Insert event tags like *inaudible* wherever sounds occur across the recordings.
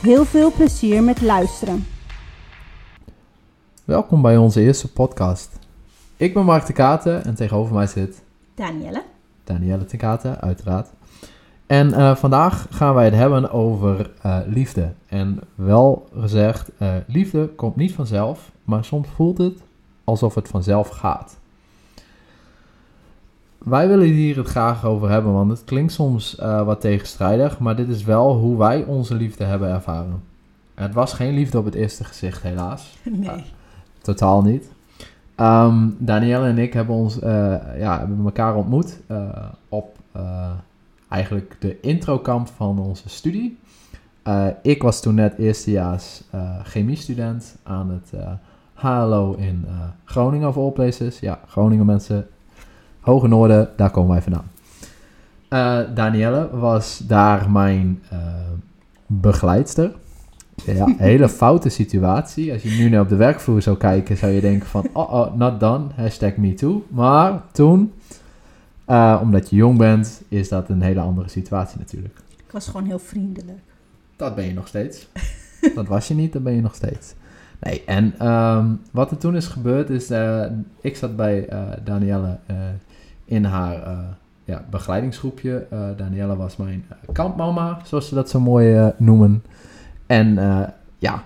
Heel veel plezier met luisteren. Welkom bij onze eerste podcast. Ik ben Mark de Katen en tegenover mij zit Danielle. Danielle de Katen, uiteraard. En eh, vandaag gaan wij het hebben over eh, liefde. En wel gezegd, eh, liefde komt niet vanzelf, maar soms voelt het alsof het vanzelf gaat. Wij willen hier het graag over hebben, want het klinkt soms wat tegenstrijdig, maar dit is wel hoe wij onze liefde hebben ervaren. Het was geen liefde op het eerste gezicht, helaas. *laughs* Nee. totaal niet. Um, Danielle en ik hebben, ons, ja, hebben elkaar ontmoet op eigenlijk de introkamp van onze studie. Ik was toen net eerstejaars chemiestudent aan het HLO in Groningen of all places. Ja, Groningen mensen, Hoge Noorden, daar komen wij vandaan. Danielle was daar mijn begeleidster. Ja, *laughs* hele foute situatie. Als je nu naar op de werkvloer zou kijken, zou je denken van, oh, oh, not done, hashtag me too. Maar toen uh, omdat je jong bent, is dat een hele andere situatie natuurlijk. Ik was gewoon heel vriendelijk. Dat ben je nog steeds. *laughs* dat was je niet, dat ben je nog steeds. Nee, en um, wat er toen is gebeurd is, uh, ik zat bij uh, Danielle in haar ja, begeleidingsgroepje. Danielle was mijn kampmama, zoals ze dat zo mooi noemen. En ja,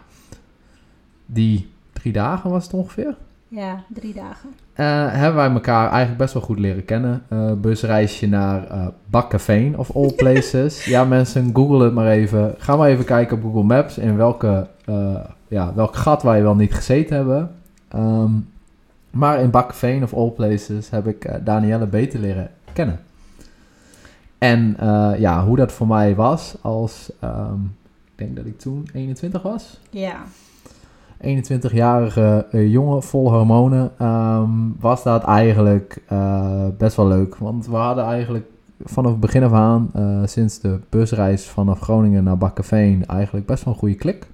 die drie dagen was het ongeveer. Ja, drie dagen. Uh, hebben wij elkaar eigenlijk best wel goed leren kennen. Uh, busreisje naar uh, Bakkeveen of all *laughs* places. ja, mensen, google het maar even. Ga maar even kijken op Google Maps in welke, ja, welk gat wij wel niet gezeten hebben. Um, maar in Bakkeveen of all places heb ik Danielle beter leren kennen. En ja, hoe dat voor mij was als, um, ik denk dat ik toen 21 was. Ja. 21-jarige uh, jongen vol hormonen, um, was dat eigenlijk best wel leuk. Want we hadden eigenlijk vanaf het begin af aan, sinds de busreis vanaf Groningen naar Bakkeveen, eigenlijk best wel een goede klik.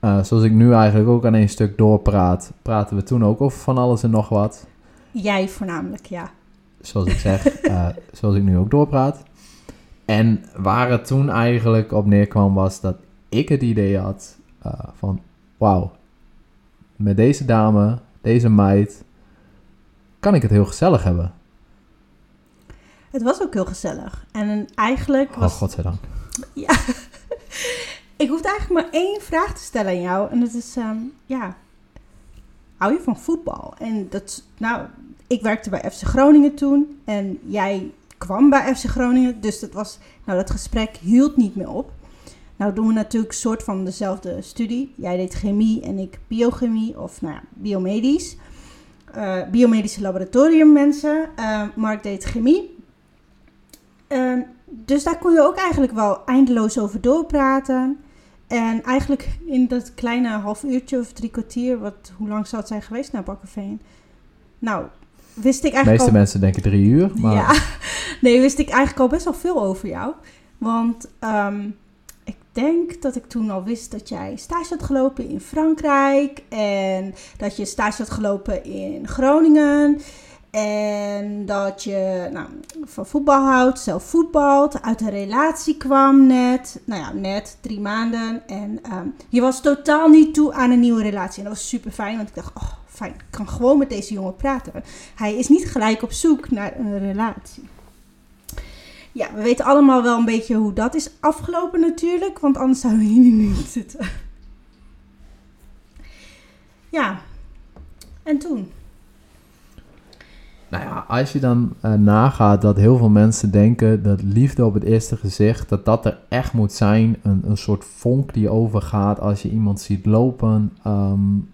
Zoals ik nu eigenlijk ook aan een stuk doorpraat, praten we toen ook over van alles en nog wat. Jij voornamelijk, ja. Zoals ik zeg, *laughs* zoals ik nu ook doorpraat. En waar het toen eigenlijk op neerkwam was dat ik het idee had van wauw, met deze dame, deze meid, kan ik het heel gezellig hebben. Het was ook heel gezellig. En eigenlijk oh, was... Oh, godzijdank. Ja. Ik hoefde eigenlijk maar één vraag te stellen aan jou. En dat is, um, ja, hou je van voetbal? En dat, nou, ik werkte bij FC Groningen toen. En jij kwam bij FC Groningen. Dus dat was, nou, dat gesprek hield niet meer op. Nou doen we natuurlijk soort van dezelfde studie. Jij deed chemie en ik biochemie of nou ja, biomedisch. Uh, biomedische laboratorium mensen. Uh, Mark deed chemie. Uh, dus daar kon je ook eigenlijk wel eindeloos over doorpraten. En eigenlijk in dat kleine half uurtje of drie kwartier, wat, hoe lang zou het zijn geweest naar Bakkerveen? Nou, wist ik eigenlijk. De meeste mensen denken drie uur. Maar... Ja, *laughs* nee, wist ik eigenlijk al best wel veel over jou. Want um, denk dat ik toen al wist dat jij stage had gelopen in Frankrijk. En dat je stage had gelopen in Groningen. En dat je nou, van voetbal houdt, zelf voetbalt, uit een relatie kwam net. Nou ja, net drie maanden. En um, je was totaal niet toe aan een nieuwe relatie. En dat was super fijn, want ik dacht, oh fijn, ik kan gewoon met deze jongen praten. Hij is niet gelijk op zoek naar een relatie ja, we weten allemaal wel een beetje hoe dat is afgelopen natuurlijk. Want anders zouden we hier nu niet zitten. Ja, en toen? Nou ja, als je dan uh, nagaat dat heel veel mensen denken dat liefde op het eerste gezicht, dat dat er echt moet zijn. Een, een soort vonk die overgaat als je iemand ziet lopen. Um,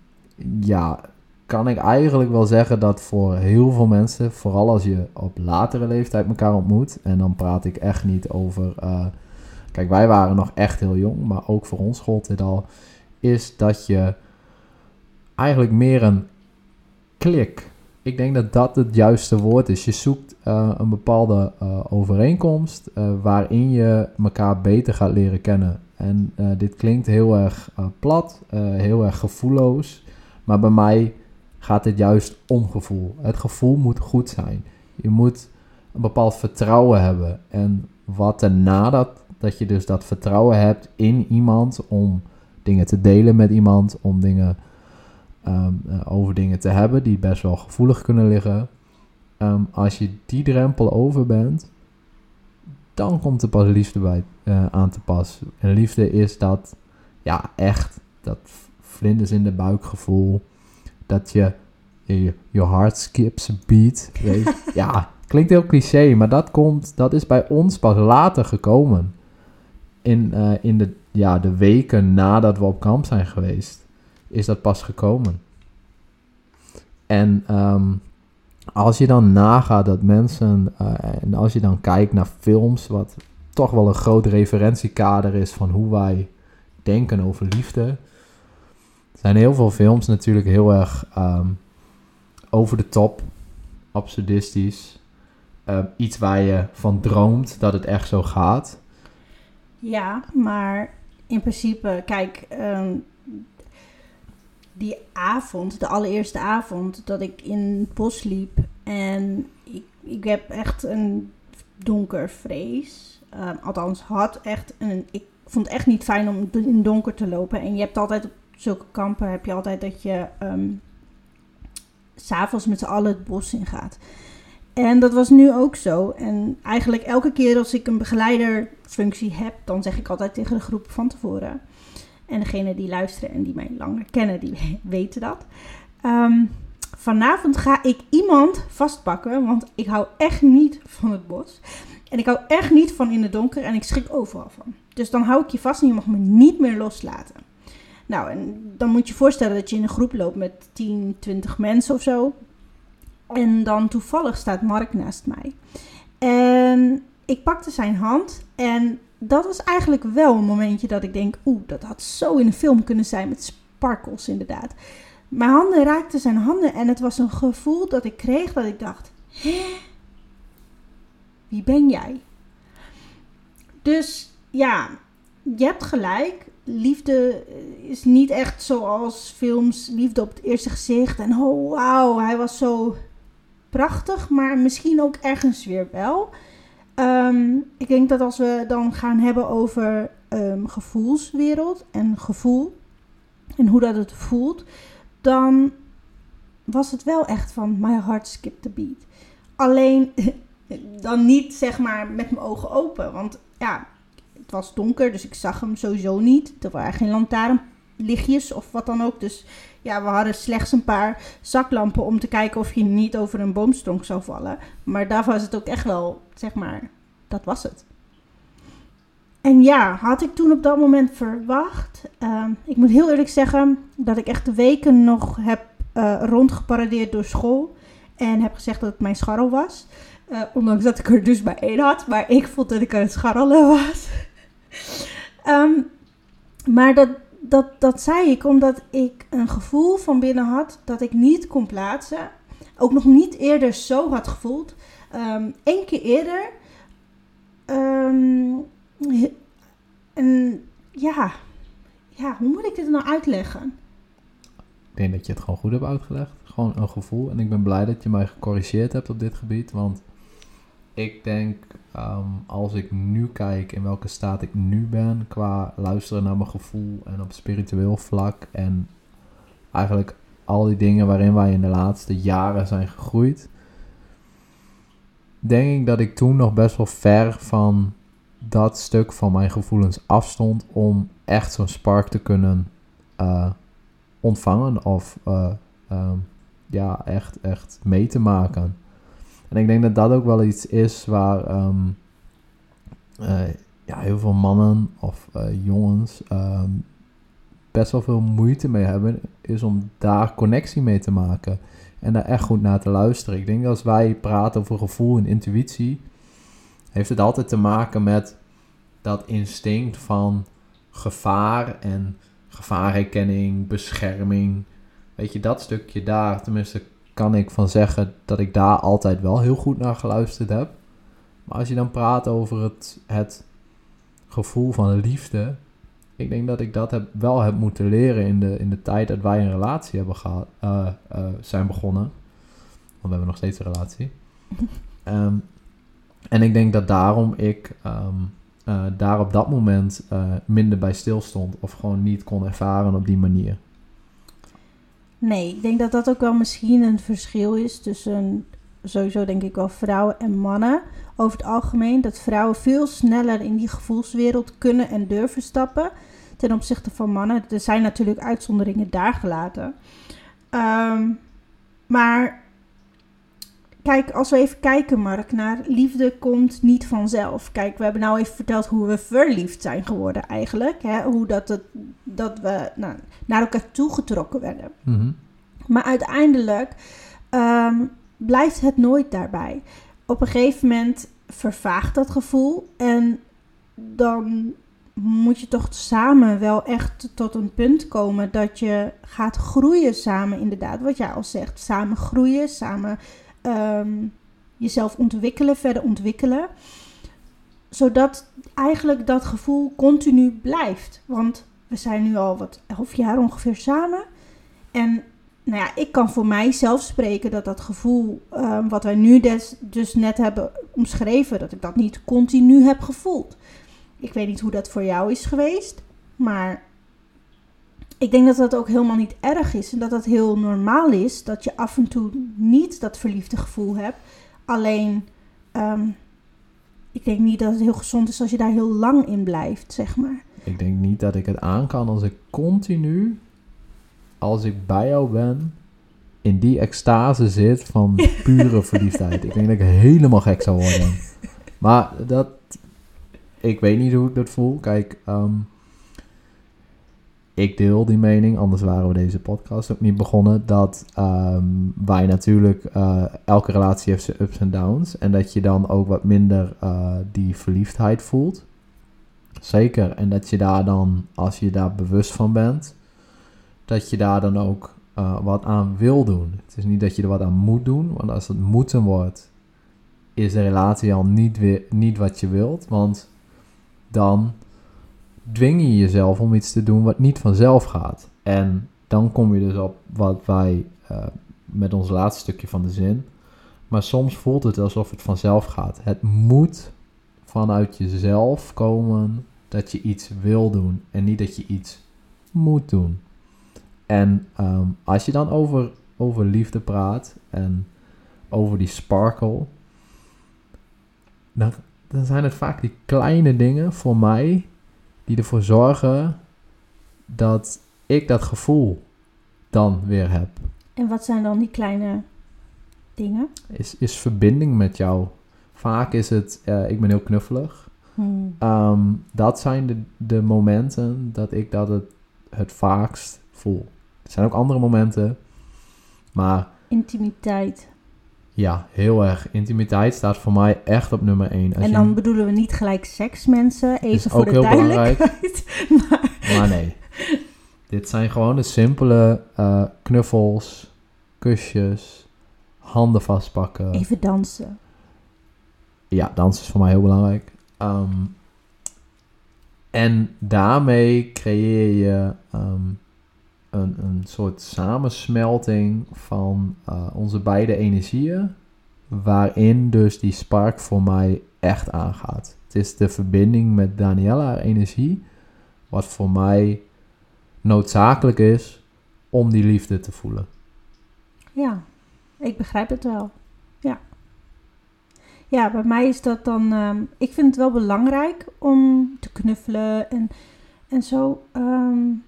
ja, kan ik eigenlijk wel zeggen dat voor heel veel mensen, vooral als je op latere leeftijd elkaar ontmoet, en dan praat ik echt niet over uh, kijk, wij waren nog echt heel jong, maar ook voor ons gold dit al, is dat je eigenlijk meer een klik. Ik denk dat dat het juiste woord is. Je zoekt uh, een bepaalde uh, overeenkomst uh, waarin je elkaar beter gaat leren kennen. En dit klinkt heel erg plat, heel erg gevoelloos, maar bij mij gaat het juist om gevoel. Het gevoel moet goed zijn. Je moet een bepaald vertrouwen hebben. En wat er nadat dat je dus dat vertrouwen hebt in iemand om dingen te delen met iemand, om dingen um, over dingen te hebben die best wel gevoelig kunnen liggen. Um, als je die drempel over bent, dan komt er pas liefde bij uh, aan te pas. En liefde is dat, ja, echt, dat vlinders in de buik gevoel. Dat je je, je heart skips beat. Weet. *laughs* ja, klinkt heel cliché, maar dat, komt, dat is bij ons pas later gekomen. In, uh, in de, ja, de weken nadat we op kamp zijn geweest, is dat pas gekomen. En um, als je dan nagaat dat mensen, uh, en als je dan kijkt naar films, wat toch wel een groot referentiekader is van hoe wij denken over liefde, zijn heel veel films natuurlijk heel erg um, over de top, absurdistisch. Uh, iets waar je van droomt dat het echt zo gaat. Ja, maar in principe, kijk, die avond, de allereerste avond dat ik in het bos liep en ik, ik heb echt een donker vrees. Uh, althans, had echt een. Ik vond het echt niet fijn om in donker te lopen. En je hebt altijd op zulke kampen heb je altijd dat je um, s'avonds met z'n allen het bos in gaat. En dat was nu ook zo. En eigenlijk elke keer als ik een begeleiderfunctie heb, dan zeg ik altijd tegen de groep van tevoren. En degene die luisteren en die mij langer kennen, die *laughs* weten dat. Um, vanavond ga ik iemand vastpakken, want ik hou echt niet van het bos. En ik hou echt niet van in het donker en ik schrik overal van. Dus dan hou ik je vast en je mag me niet meer loslaten. Nou, en dan moet je voorstellen dat je in een groep loopt met 10, 20 mensen of zo. En dan toevallig staat Mark naast mij. En ik pakte zijn hand en dat was eigenlijk wel een momentje dat ik denk, oeh, dat had zo in een film kunnen zijn met sparkles inderdaad. Mijn handen raakten zijn handen en het was een gevoel dat ik kreeg dat ik dacht? Wie ben jij? Dus ja, je hebt gelijk liefde is niet echt zoals films liefde op het eerste gezicht. En oh wauw, hij was zo prachtig, maar misschien ook ergens weer wel. Um, ik denk dat als we dan gaan hebben over um, gevoelswereld en gevoel en hoe dat het voelt, dan was het wel echt van my heart skipped the beat. Alleen *laughs* dan niet zeg maar met mijn ogen open, want ja, het was donker, dus ik zag hem sowieso niet. Er waren geen lantaarnlichtjes of wat dan ook. Dus ja, we hadden slechts een paar zaklampen om te kijken of je niet over een boomstronk zou vallen. Maar daar was het ook echt wel, zeg maar, dat was het. En ja, had ik toen op dat moment verwacht. Uh, ik moet heel eerlijk zeggen dat ik echt de weken nog heb uh, rondgeparadeerd door school. En heb gezegd dat het mijn scharrel was. Uh, ondanks dat ik er dus bij één had. Maar ik vond dat ik aan het scharrelen was. um, *laughs* maar dat, dat, dat zei ik omdat ik een gevoel van binnen had dat ik niet kon plaatsen. Ook nog niet eerder zo had gevoeld. Eén keer eerder. Um, en ja, ja, hoe moet ik dit nou uitleggen? Ik denk dat je het gewoon goed hebt uitgelegd. Gewoon een gevoel. En ik ben blij dat je mij gecorrigeerd hebt op dit gebied. Want ik denk, um, als ik nu kijk in welke staat ik nu ben qua luisteren naar mijn gevoel en op spiritueel vlak en eigenlijk al die dingen waarin wij in de laatste jaren zijn gegroeid, denk ik dat ik toen nog best wel ver van dat stuk van mijn gevoelens afstond om echt zo'n spark te kunnen uh, ontvangen of uh, um, ja, echt, echt mee te maken. En ik denk dat dat ook wel iets is waar um, uh, ja, heel veel mannen of uh, jongens um, best wel veel moeite mee hebben, is om daar connectie mee te maken. En daar echt goed naar te luisteren. Ik denk dat als wij praten over gevoel en intuïtie, heeft het altijd te maken met dat instinct van gevaar en gevaarherkenning, bescherming. Weet je, dat stukje daar, tenminste kan ik van zeggen dat ik daar altijd wel heel goed naar geluisterd heb. Maar als je dan praat over het, het gevoel van liefde, ik denk dat ik dat heb, wel heb moeten leren in de, in de tijd dat wij een relatie hebben gehad, uh, uh, zijn begonnen. Want we hebben nog steeds een relatie. um, *laughs* en ik denk dat daarom ik um, uh, daar op dat moment minder bij stilstond of gewoon niet kon ervaren op die manier. Nee, ik denk dat dat ook wel misschien een verschil is tussen sowieso denk ik wel vrouwen en mannen over het algemeen. Dat vrouwen veel sneller in die gevoelswereld kunnen en durven stappen ten opzichte van mannen. Er zijn natuurlijk uitzonderingen daar gelaten. Um, maar kijk, als we even kijken, Mark, naar liefde komt niet vanzelf. Kijk, we hebben nou even verteld hoe we verliefd zijn geworden eigenlijk. Hè? Hoe dat, het, dat we nou, naar elkaar toegetrokken werden. Mm -hmm. Maar uiteindelijk um, blijft het nooit daarbij. Op een gegeven moment vervaagt dat gevoel en dan moet je toch samen wel echt tot een punt komen dat je gaat groeien samen, inderdaad. Wat jij al zegt, samen groeien, samen um, jezelf ontwikkelen, verder ontwikkelen. Zodat eigenlijk dat gevoel continu blijft. Want we zijn nu al wat elf jaar ongeveer samen. En nou ja, ik kan voor mijzelf spreken dat dat gevoel um, wat wij nu dus net hebben omschreven, dat ik dat niet continu heb gevoeld. Ik weet niet hoe dat voor jou is geweest, maar ik denk dat dat ook helemaal niet erg is en dat dat heel normaal is dat je af en toe niet dat verliefde gevoel hebt. Alleen, um, ik denk niet dat het heel gezond is als je daar heel lang in blijft, zeg maar. Ik denk niet dat ik het aan kan als ik continu als ik bij jou ben, in die extase zit van *laughs* pure verliefdheid. Ik denk dat ik helemaal gek zou worden. Maar dat, ik weet niet hoe ik dat voel. Kijk, um, ik deel die mening, anders waren we deze podcast ook niet begonnen. Dat um, wij natuurlijk, uh, elke relatie heeft zijn ups en downs. En dat je dan ook wat minder uh, die verliefdheid voelt. Zeker. En dat je daar dan, als je daar bewust van bent, dat je daar dan ook uh, wat aan wil doen. Het is niet dat je er wat aan moet doen, want als het moeten wordt, is de relatie al niet, weer, niet wat je wilt. Want dan dwing je jezelf om iets te doen wat niet vanzelf gaat. En dan kom je dus op wat wij uh, met ons laatste stukje van de zin. Maar soms voelt het alsof het vanzelf gaat. Het moet vanuit jezelf komen dat je iets wil doen en niet dat je iets moet doen. En um, als je dan over, over liefde praat en over die sparkle, dan, dan zijn het vaak die kleine dingen voor mij die ervoor zorgen dat ik dat gevoel dan weer heb. En wat zijn dan die kleine dingen? Is, is verbinding met jou. Vaak is het, uh, ik ben heel knuffelig. Hmm. Um, dat zijn de, de momenten dat ik dat het, het vaakst voel. Er zijn ook andere momenten, maar... Intimiteit. Ja, heel erg. Intimiteit staat voor mij echt op nummer 1. en dan je... bedoelen we niet gelijk seks, mensen. Even is voor ook de heel duidelijkheid. *laughs* maar... maar... nee. Dit zijn gewoon de simpele uh, knuffels, kusjes, handen vastpakken. Even dansen. Ja, dansen is voor mij heel belangrijk. Um, en daarmee creëer je um, een, een soort samensmelting van uh, onze beide energieën, waarin dus die spark voor mij echt aangaat. Het is de verbinding met Daniela, energie, wat voor mij noodzakelijk is om die liefde te voelen. Ja, ik begrijp het wel. Ja. Ja, bij mij is dat dan. Um, ik vind het wel belangrijk om te knuffelen en, en zo. Um,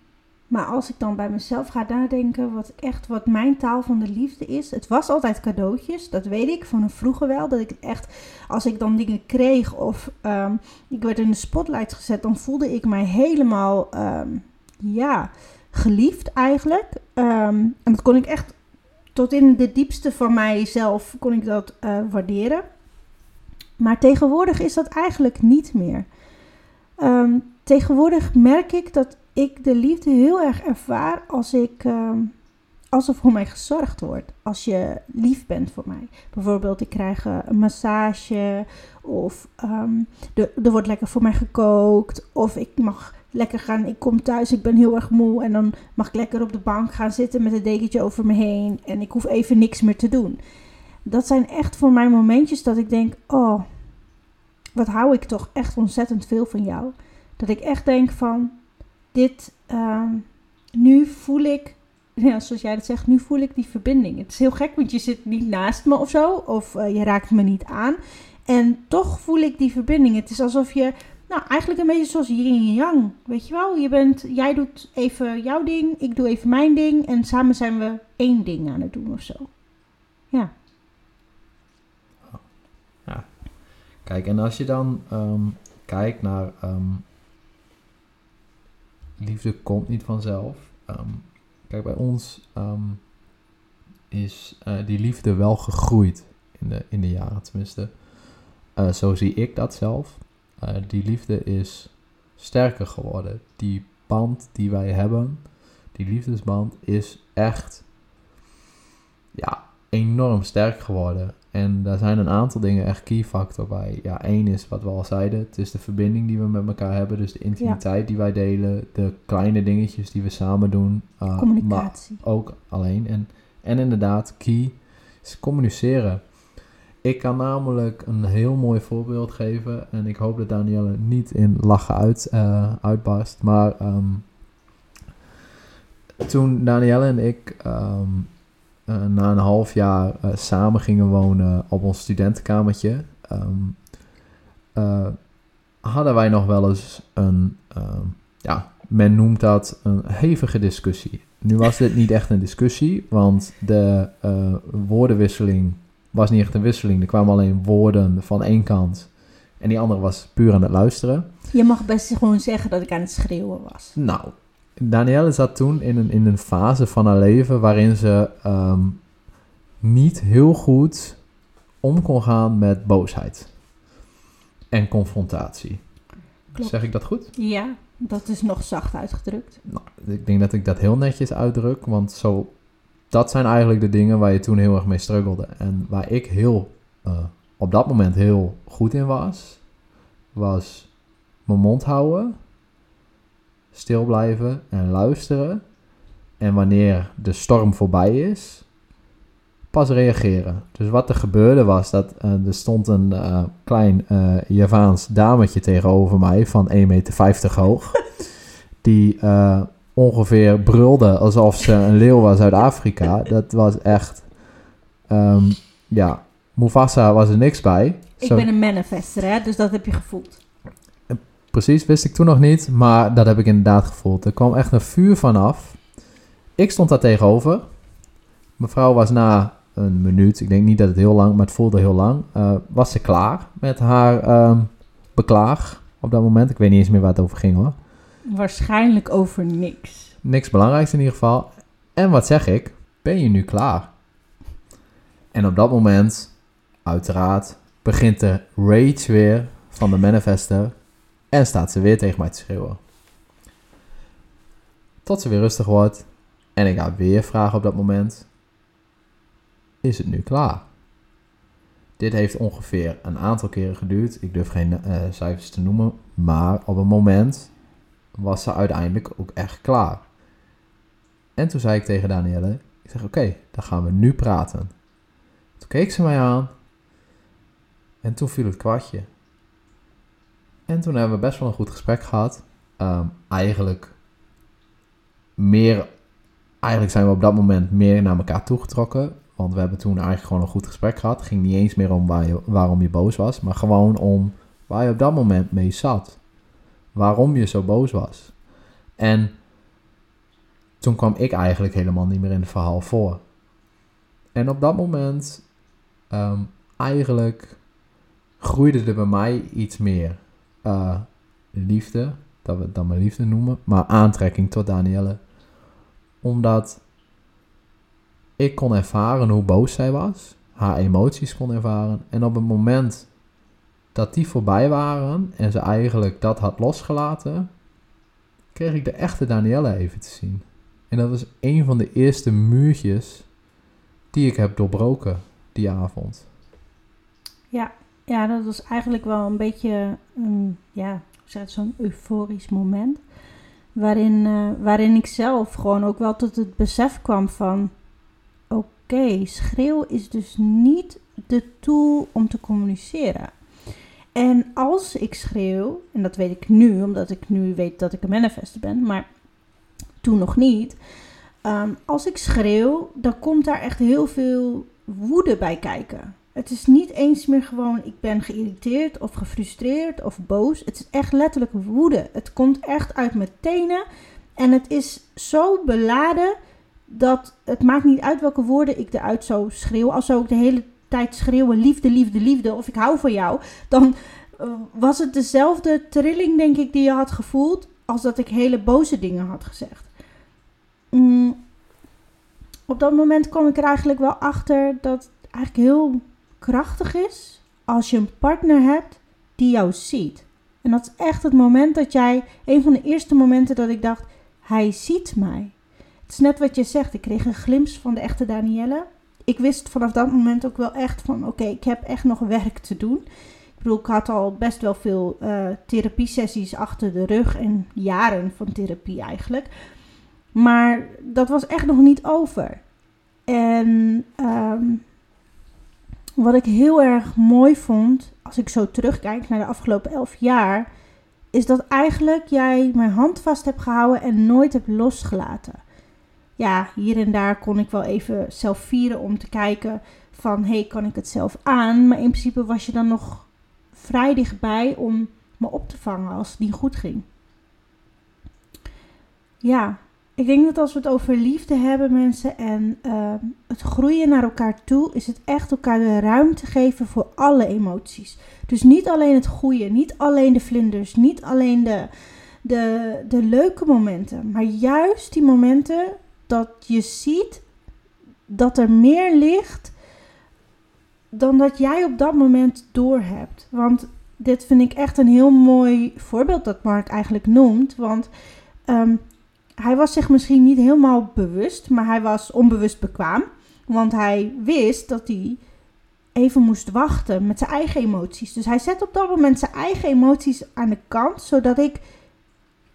maar als ik dan bij mezelf ga nadenken, wat echt wat mijn taal van de liefde is. Het was altijd cadeautjes, dat weet ik van vroeger wel. Dat ik echt, als ik dan dingen kreeg of um, ik werd in de spotlight gezet, dan voelde ik mij helemaal, um, ja, geliefd eigenlijk. Um, en dat kon ik echt tot in de diepste van mijzelf, kon ik dat uh, waarderen. Maar tegenwoordig is dat eigenlijk niet meer. Ehm, tegenwoordig merk ik dat ik de liefde heel erg ervaar als ik, ehm, als er voor mij gezorgd wordt. Als je lief bent voor mij. Bijvoorbeeld, ik krijg eh, een massage. Of ehm, er, er wordt lekker voor mij gekookt. Of ik mag lekker gaan. Ik kom thuis, ik ben heel erg moe. En dan mag ik lekker op de bank gaan zitten met een dekentje over me heen. En ik hoef even niks meer te doen. Dat zijn echt voor mij momentjes dat ik denk: oh, wat hou ik toch echt ontzettend veel van jou. Dat ik echt denk van, dit, ehm, nu voel ik, *laughs* ja, zoals jij dat zegt, nu voel ik die verbinding. Het is heel gek, want je zit niet naast me of zo, of eh, je raakt me niet aan. En toch voel ik die verbinding. Het is alsof je, nou eigenlijk een beetje zoals yin en yang, weet je wel. Je bent, jij doet even jouw ding, ik doe even mijn ding. En samen zijn we één ding aan het doen of zo. Ja. Kijk, en als je dan ehm, kijkt naar ehm, liefde komt niet vanzelf. Ehm, kijk, bij ons is uh, die liefde wel gegroeid in de, in de jaren, tenminste. Uh, zo zie ik dat zelf. Uh, die liefde is sterker geworden. Die band die wij hebben, die liefdesband, is echt ja, enorm sterk geworden. En daar zijn een aantal dingen echt key factor bij. Ja, één is wat we al zeiden. Het is de verbinding die we met elkaar hebben. Dus de intimiteit die wij delen. De kleine dingetjes die we samen doen. Uh, Communicatie. Maar ook alleen. En, en inderdaad, key is communiceren. Ik kan namelijk een heel mooi voorbeeld geven. En ik hoop dat Danielle niet in lachen uit, uh, uitbarst. Maar um, toen Danielle en ik... Um, uh, na een half jaar uh, samen gingen wonen op ons studentenkamertje, um, uh, hadden wij nog wel eens een, um, ja, men noemt dat een hevige discussie. Nu was dit niet echt een discussie, want de woordenwisseling was niet echt een wisseling. Er kwamen alleen woorden van één kant en die andere was puur aan het luisteren. Je mag best gewoon zeggen dat ik aan het schreeuwen was. Nou, Danielle zat toen in een, in een fase van haar leven waarin ze ehm, niet heel goed om kon gaan met boosheid en confrontatie. Klopt. Zeg ik dat goed? Ja, dat is nog zacht uitgedrukt. Nou, ik denk dat ik dat heel netjes uitdruk, want zo, dat zijn eigenlijk de dingen waar je toen heel erg mee struggelde. En waar ik heel, uh, op dat moment heel goed in was, was mijn mond houden stil blijven en luisteren. En wanneer de storm voorbij is, pas reageren. Dus wat er gebeurde was dat uh, er stond een uh, klein uh, Javaans dametje tegenover mij van 1,50 meter hoog. *laughs* Die ongeveer brulde alsof ze een leeuw was uit Afrika. Dat was echt, um, ja, Mufasa was er niks bij. Ik ben een manifester, hè, dus dat heb je gevoeld. Precies, wist ik toen nog niet, maar dat heb ik inderdaad gevoeld. Er kwam echt een vuur vanaf. Ik stond daar tegenover. Mevrouw was na een minuut, ik denk niet dat het heel lang, maar het voelde heel lang, uh, was ze klaar met haar um, beklaag op dat moment. Ik weet niet eens meer waar het over ging hoor. Waarschijnlijk over niks. Niks belangrijks in ieder geval. En wat zeg ik? Ben je nu klaar? En op dat moment, uiteraard, begint de rage weer van de manifester en staat ze weer tegen mij te schreeuwen. Tot ze weer rustig wordt. En ik ga weer vragen op dat moment. Is het nu klaar? Dit heeft ongeveer een aantal keren geduurd. Ik durf geen uh, cijfers te noemen. Maar op een moment was ze uiteindelijk ook echt klaar. En toen zei ik tegen Danielle. Ik zeg oké, dan gaan we nu praten. Toen keek ze mij aan. En toen viel het kwartje. En toen hebben we best wel een goed gesprek gehad. Um, eigenlijk meer, eigenlijk zijn we op dat moment meer naar elkaar toegetrokken. Want we hebben toen eigenlijk gewoon een goed gesprek gehad. Het ging niet eens meer om waarom je boos was, maar gewoon om waar je op dat moment mee zat. Waarom je zo boos was. En toen kwam ik eigenlijk helemaal niet meer in het verhaal voor. En op dat moment, um, eigenlijk groeide er bij mij iets meer uh, liefde, dat we het dan maar liefde noemen, maar aantrekking tot Danielle. Omdat ik kon ervaren hoe boos zij was, haar emoties kon ervaren. En op het moment dat die voorbij waren en ze eigenlijk dat had losgelaten, kreeg ik de echte Danielle even te zien. En dat was een van de eerste muurtjes die ik heb doorbroken die avond. Ja, ja dat was eigenlijk wel een beetje een, ja, zo'n euforisch moment. Waarin, eh, waarin ik zelf gewoon ook wel tot het besef kwam van... Oké, schreeuw is dus niet de tool om te communiceren. En als ik schreeuw, en dat weet ik nu, omdat ik nu weet dat ik een manifester ben, maar toen nog niet. Ehm, als ik schreeuw, dan komt daar echt heel veel woede bij kijken. Het is niet eens meer gewoon ik ben geïrriteerd of gefrustreerd of boos. Het is echt letterlijk woede. Het komt echt uit mijn tenen. En het is zo beladen dat het maakt niet uit welke woorden ik eruit zo schreeuw. Als zou ik de hele tijd schreeuwen liefde, liefde, liefde of ik hou van jou. Dan eh, was het dezelfde trilling denk ik die je had gevoeld als dat ik hele boze dingen had gezegd. Mm, op dat moment kwam ik er eigenlijk wel achter dat eigenlijk heel krachtig is als je een partner hebt die jou ziet. En dat is echt het moment dat jij, een van de eerste momenten dat ik dacht, hij ziet mij. Het is net wat je zegt, ik kreeg een glimp van de echte Danielle. Ik wist vanaf dat moment ook wel echt van, oké, ik heb echt nog werk te doen. Ik bedoel, ik had al best wel veel uh, therapiesessies achter de rug en jaren van therapie eigenlijk. Maar dat was echt nog niet over. En um, wat ik heel erg mooi vond, als ik zo terugkijk naar de afgelopen elf jaar, is dat eigenlijk jij mijn hand vast hebt gehouden en nooit hebt losgelaten. Ja, hier en daar kon ik wel even zelf vieren om te kijken van, hey, kan ik het zelf aan? Maar in principe was je dan nog vrij dichtbij om me op te vangen als het niet goed ging. Ja, ik denk dat als we het over liefde hebben, mensen, en ehm, het groeien naar elkaar toe, is het echt elkaar de ruimte geven voor alle emoties. Dus niet alleen het goede, niet alleen de vlinders, niet alleen de, de, de leuke momenten, maar juist die momenten dat je ziet dat er meer ligt dan dat jij op dat moment doorhebt. Want dit vind ik echt een heel mooi voorbeeld dat Mark eigenlijk noemt. Want um, hij was zich misschien niet helemaal bewust, maar hij was onbewust bekwaam. Want hij wist dat hij even moest wachten met zijn eigen emoties. Dus hij zet op dat moment zijn eigen emoties aan de kant, zodat ik,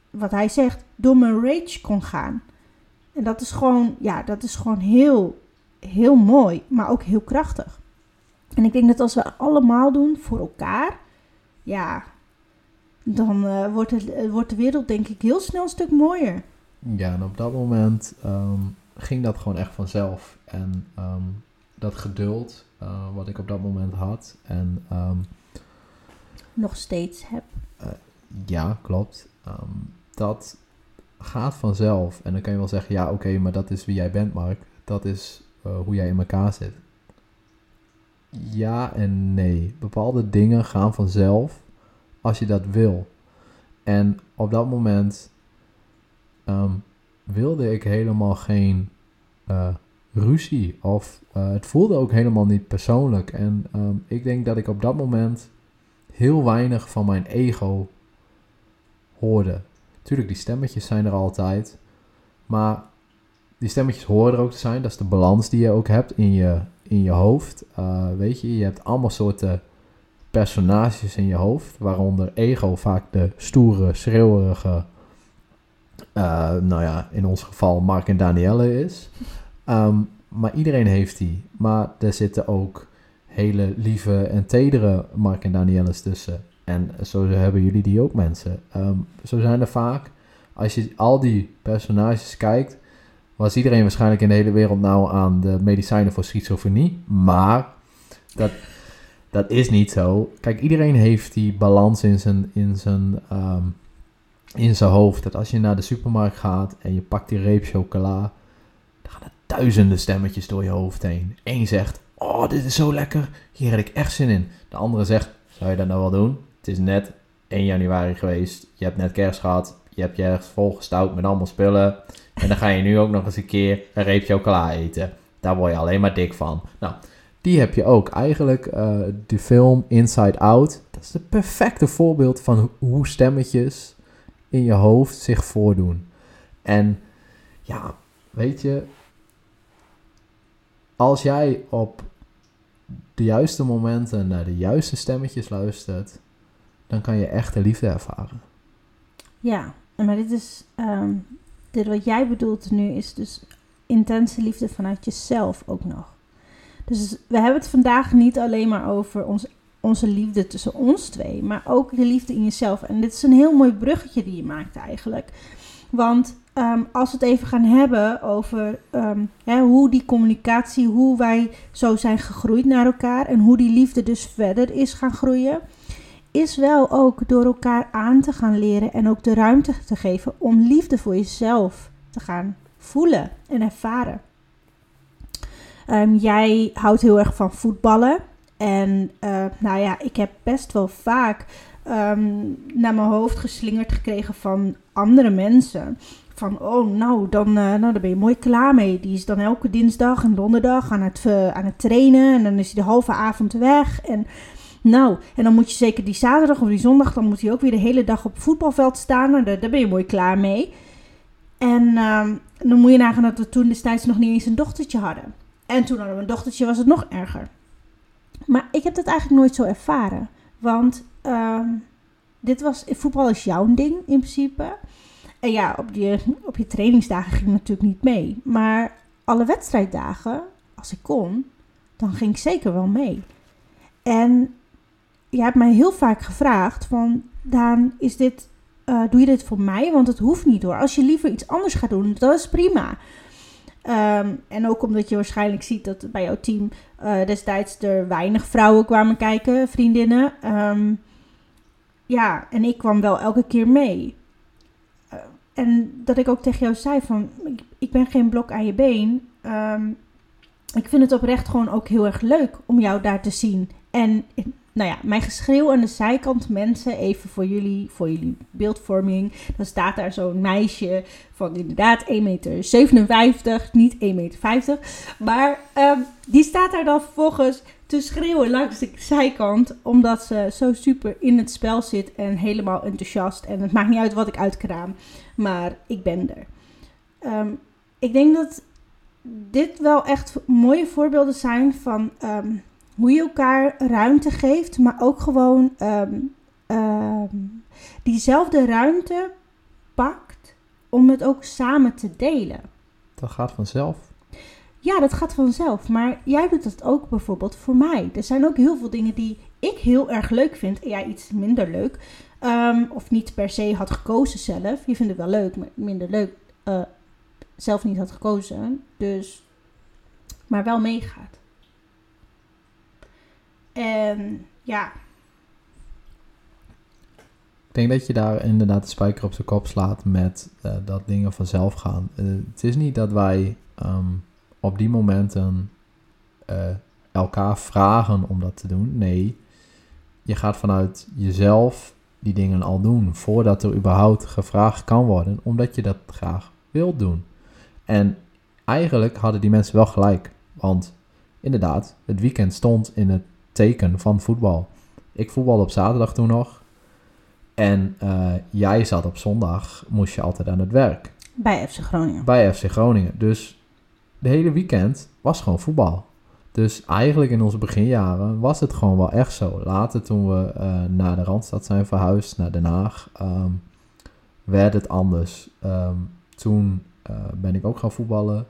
wat hij zegt, door mijn rage kon gaan. En dat is gewoon, ja, dat is gewoon heel, heel mooi, maar ook heel krachtig. En ik denk dat als we allemaal doen voor elkaar, ja, dan uh, wordt, het, wordt de wereld denk ik heel snel een stuk mooier. Ja, en op dat moment ehm, ging dat gewoon echt vanzelf. En ehm, dat geduld uh, wat ik op dat moment had. En, um, Nog steeds heb. Uh, ja, klopt. dat gaat vanzelf. En dan kan je wel zeggen, ja oké, maar dat is wie jij bent, Mark. Dat is uh, hoe jij in elkaar zit. Ja en nee. Bepaalde dingen gaan vanzelf als je dat wil. En op dat moment um, wilde ik helemaal geen uh, ruzie. Of uh, het voelde ook helemaal niet persoonlijk. En um, ik denk dat ik op dat moment heel weinig van mijn ego hoorde. Tuurlijk, die stemmetjes zijn er altijd. Maar die stemmetjes horen er ook te zijn. Dat is de balans die je ook hebt in je, in je hoofd. Uh, weet je, je hebt allemaal soorten personages in je hoofd. Waaronder ego vaak de stoere, schreeuwerige nou ja, in ons geval Mark en Danielle is. Um, maar iedereen heeft die. Maar er zitten ook hele lieve en tedere Mark en Danielles tussen. En zo hebben jullie die ook mensen. Um, zo zijn er vaak, als je al die personages kijkt, was iedereen waarschijnlijk in de hele wereld nou aan de medicijnen voor schizofrenie. Maar dat, dat is niet zo. Kijk, iedereen heeft die balans in zijn, in zijn um, in zijn hoofd dat als je naar de supermarkt gaat en je pakt die reep chocola, dan gaan er duizenden stemmetjes door je hoofd heen. Eén zegt, oh dit is zo lekker, hier heb ik echt zin in. De andere zegt, zou je dat nou wel doen? Het is net 1 januari geweest, je hebt net kerst gehad, je hebt je ergens volgestouwd met allemaal spullen. En dan ga je nu ook nog eens een keer een reep chocola eten. Daar word je alleen maar dik van. Nou, die heb je ook. Eigenlijk uh, de film Inside Out, Dat is het perfecte voorbeeld van ho- hoe stemmetjes in je hoofd zich voordoen. En ja, weet je, als jij op de juiste momenten naar de juiste stemmetjes luistert, dan kan je echte liefde ervaren. Ja, maar dit is, ehm, dit wat jij bedoelt nu is dus intense liefde vanuit jezelf ook nog. Dus we hebben het vandaag niet alleen maar over ons, onze liefde tussen ons twee, maar ook de liefde in jezelf. En dit is een heel mooi bruggetje die je maakt eigenlijk. Want ehm, als we het even gaan hebben over ehm, hè, hoe die communicatie, hoe wij zo zijn gegroeid naar elkaar en hoe die liefde dus verder is gaan groeien, is wel ook door elkaar aan te gaan leren en ook de ruimte te geven om liefde voor jezelf te gaan voelen en ervaren. Ehm, jij houdt heel erg van voetballen. En eh, nou ja, ik heb best wel vaak ehm, naar mijn hoofd geslingerd gekregen van andere mensen. Van, oh, nou dan, eh, nou, dan ben je mooi klaar mee. Die is dan elke dinsdag en donderdag aan het, eh, aan het trainen. En dan is hij de halve avond weg. En nou, en dan moet je zeker die zaterdag of die zondag, dan moet hij ook weer de hele dag op het voetbalveld staan. Nou, daar, daar ben je mooi klaar mee. En ehm, dan moet je nagaan dat we toen destijds nog niet eens een dochtertje hadden. En toen hadden we een dochtertje, was het nog erger. Maar ik heb dat eigenlijk nooit zo ervaren. Want ehm, dit was, voetbal is jouw ding in principe. En ja, op je, op je trainingsdagen ging ik natuurlijk niet mee. Maar alle wedstrijddagen, als ik kon, dan ging ik zeker wel mee. En je hebt mij heel vaak gevraagd van, Daan, is dit, eh, doe je dit voor mij? Want het hoeft niet hoor. Als je liever iets anders gaat doen, dat is prima. Ehm, en ook omdat je waarschijnlijk ziet dat bij jouw team eh, destijds er weinig vrouwen kwamen kijken, vriendinnen. Ehm, ja, en ik kwam wel elke keer mee. Eh, en dat ik ook tegen jou zei van, ik, ik ben geen blok aan je been. Ehm, ik vind het oprecht gewoon ook heel erg leuk om jou daar te zien. En nou ja, mijn geschreeuw aan de zijkant, mensen, even voor jullie, voor jullie beeldvorming. Dan staat daar zo'n meisje van inderdaad 1,57 meter, niet 1,50 meter. Maar ehm, die staat daar dan vervolgens te schreeuwen langs de zijkant. Omdat ze zo super in het spel zit en helemaal enthousiast. En het maakt niet uit wat ik uitkraam, maar ik ben er. Ehm, ik denk dat dit wel echt mooie voorbeelden zijn van ehm, hoe je elkaar ruimte geeft, maar ook gewoon ehm, ehm, diezelfde ruimte pakt om het ook samen te delen. Dat gaat vanzelf. Ja, dat gaat vanzelf. Maar jij doet dat ook bijvoorbeeld voor mij. Er zijn ook heel veel dingen die ik heel erg leuk vind en jij iets minder leuk. Ehm, of niet per se had gekozen zelf. Je vindt het wel leuk, maar minder leuk. eh, zelf niet had gekozen. Dus, maar wel meegaat. En ja, Ik denk dat je daar inderdaad de spijker op zijn kop slaat met eh, dat dingen vanzelf gaan. Eh, het is niet dat wij ehm, op die momenten eh, elkaar vragen om dat te doen. Nee, je gaat vanuit jezelf die dingen al doen voordat er überhaupt gevraagd kan worden, omdat je dat graag wilt doen. En eigenlijk hadden die mensen wel gelijk, want inderdaad, het weekend stond in het teken van voetbal. Ik voetbalde op zaterdag toen nog. En eh, jij zat op zondag, moest je altijd aan het werk. bij FC Groningen. Bij FC Groningen. Dus de hele weekend was gewoon voetbal. Dus eigenlijk in onze beginjaren was het gewoon wel echt zo. Later toen we eh, naar de Randstad zijn verhuisd, naar Den Haag, ehm, werd het anders. Ehm, toen eh, ben ik ook gaan voetballen.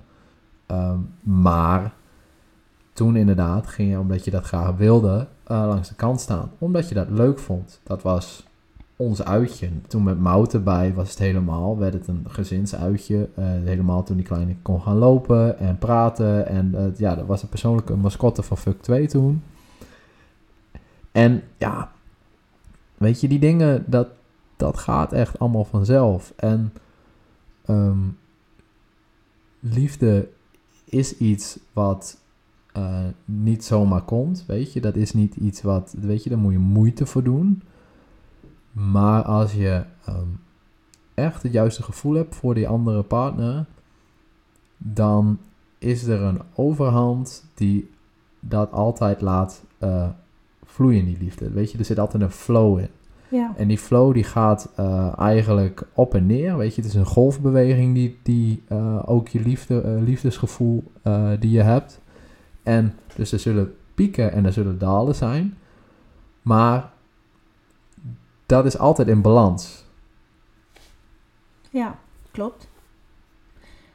Ehm, maar toen inderdaad ging je, omdat je dat graag wilde, eh, langs de kant staan. Omdat je dat leuk vond. Dat was ons uitje. Toen met Mout erbij was het helemaal, werd het een gezinsuitje. Eh, helemaal toen die kleine kon gaan lopen en praten. En eh, ja, dat was een persoonlijke mascotte van Fuck 2 toen. En ja, weet je, die dingen, dat, dat gaat echt allemaal vanzelf. En ehm, liefde is iets wat eh, niet zomaar komt, weet je. Dat is niet iets wat, weet je, daar moet je moeite voor doen. Maar als je ehm, echt het juiste gevoel hebt voor die andere partner, dan is er een overhand die dat altijd laat eh, vloeien die liefde. Weet je, er zit altijd een flow in. Ja. En die flow die gaat eh, eigenlijk op en neer. Weet je, het is een golfbeweging die, die ook je liefde, liefdesgevoel die je hebt. En dus er zullen pieken en er zullen dalen zijn. Maar dat is altijd in balans. Ja, klopt.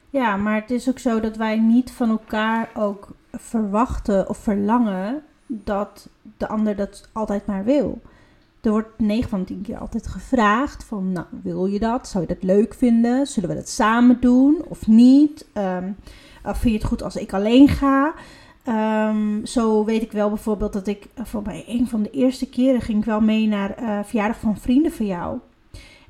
Ja, maar het is ook zo dat wij niet van elkaar ook verwachten of verlangen dat de ander dat altijd maar wil. Er wordt 9 van 10 keer altijd gevraagd van, nou, wil je dat? Zou je dat leuk vinden? Zullen we dat samen doen of niet? Of vind je het goed als ik alleen ga? Ehm, zo weet ik wel bijvoorbeeld dat ik, eh, voor mij een van de eerste keren ging ik wel mee naar eh verjaardag van vrienden van jou.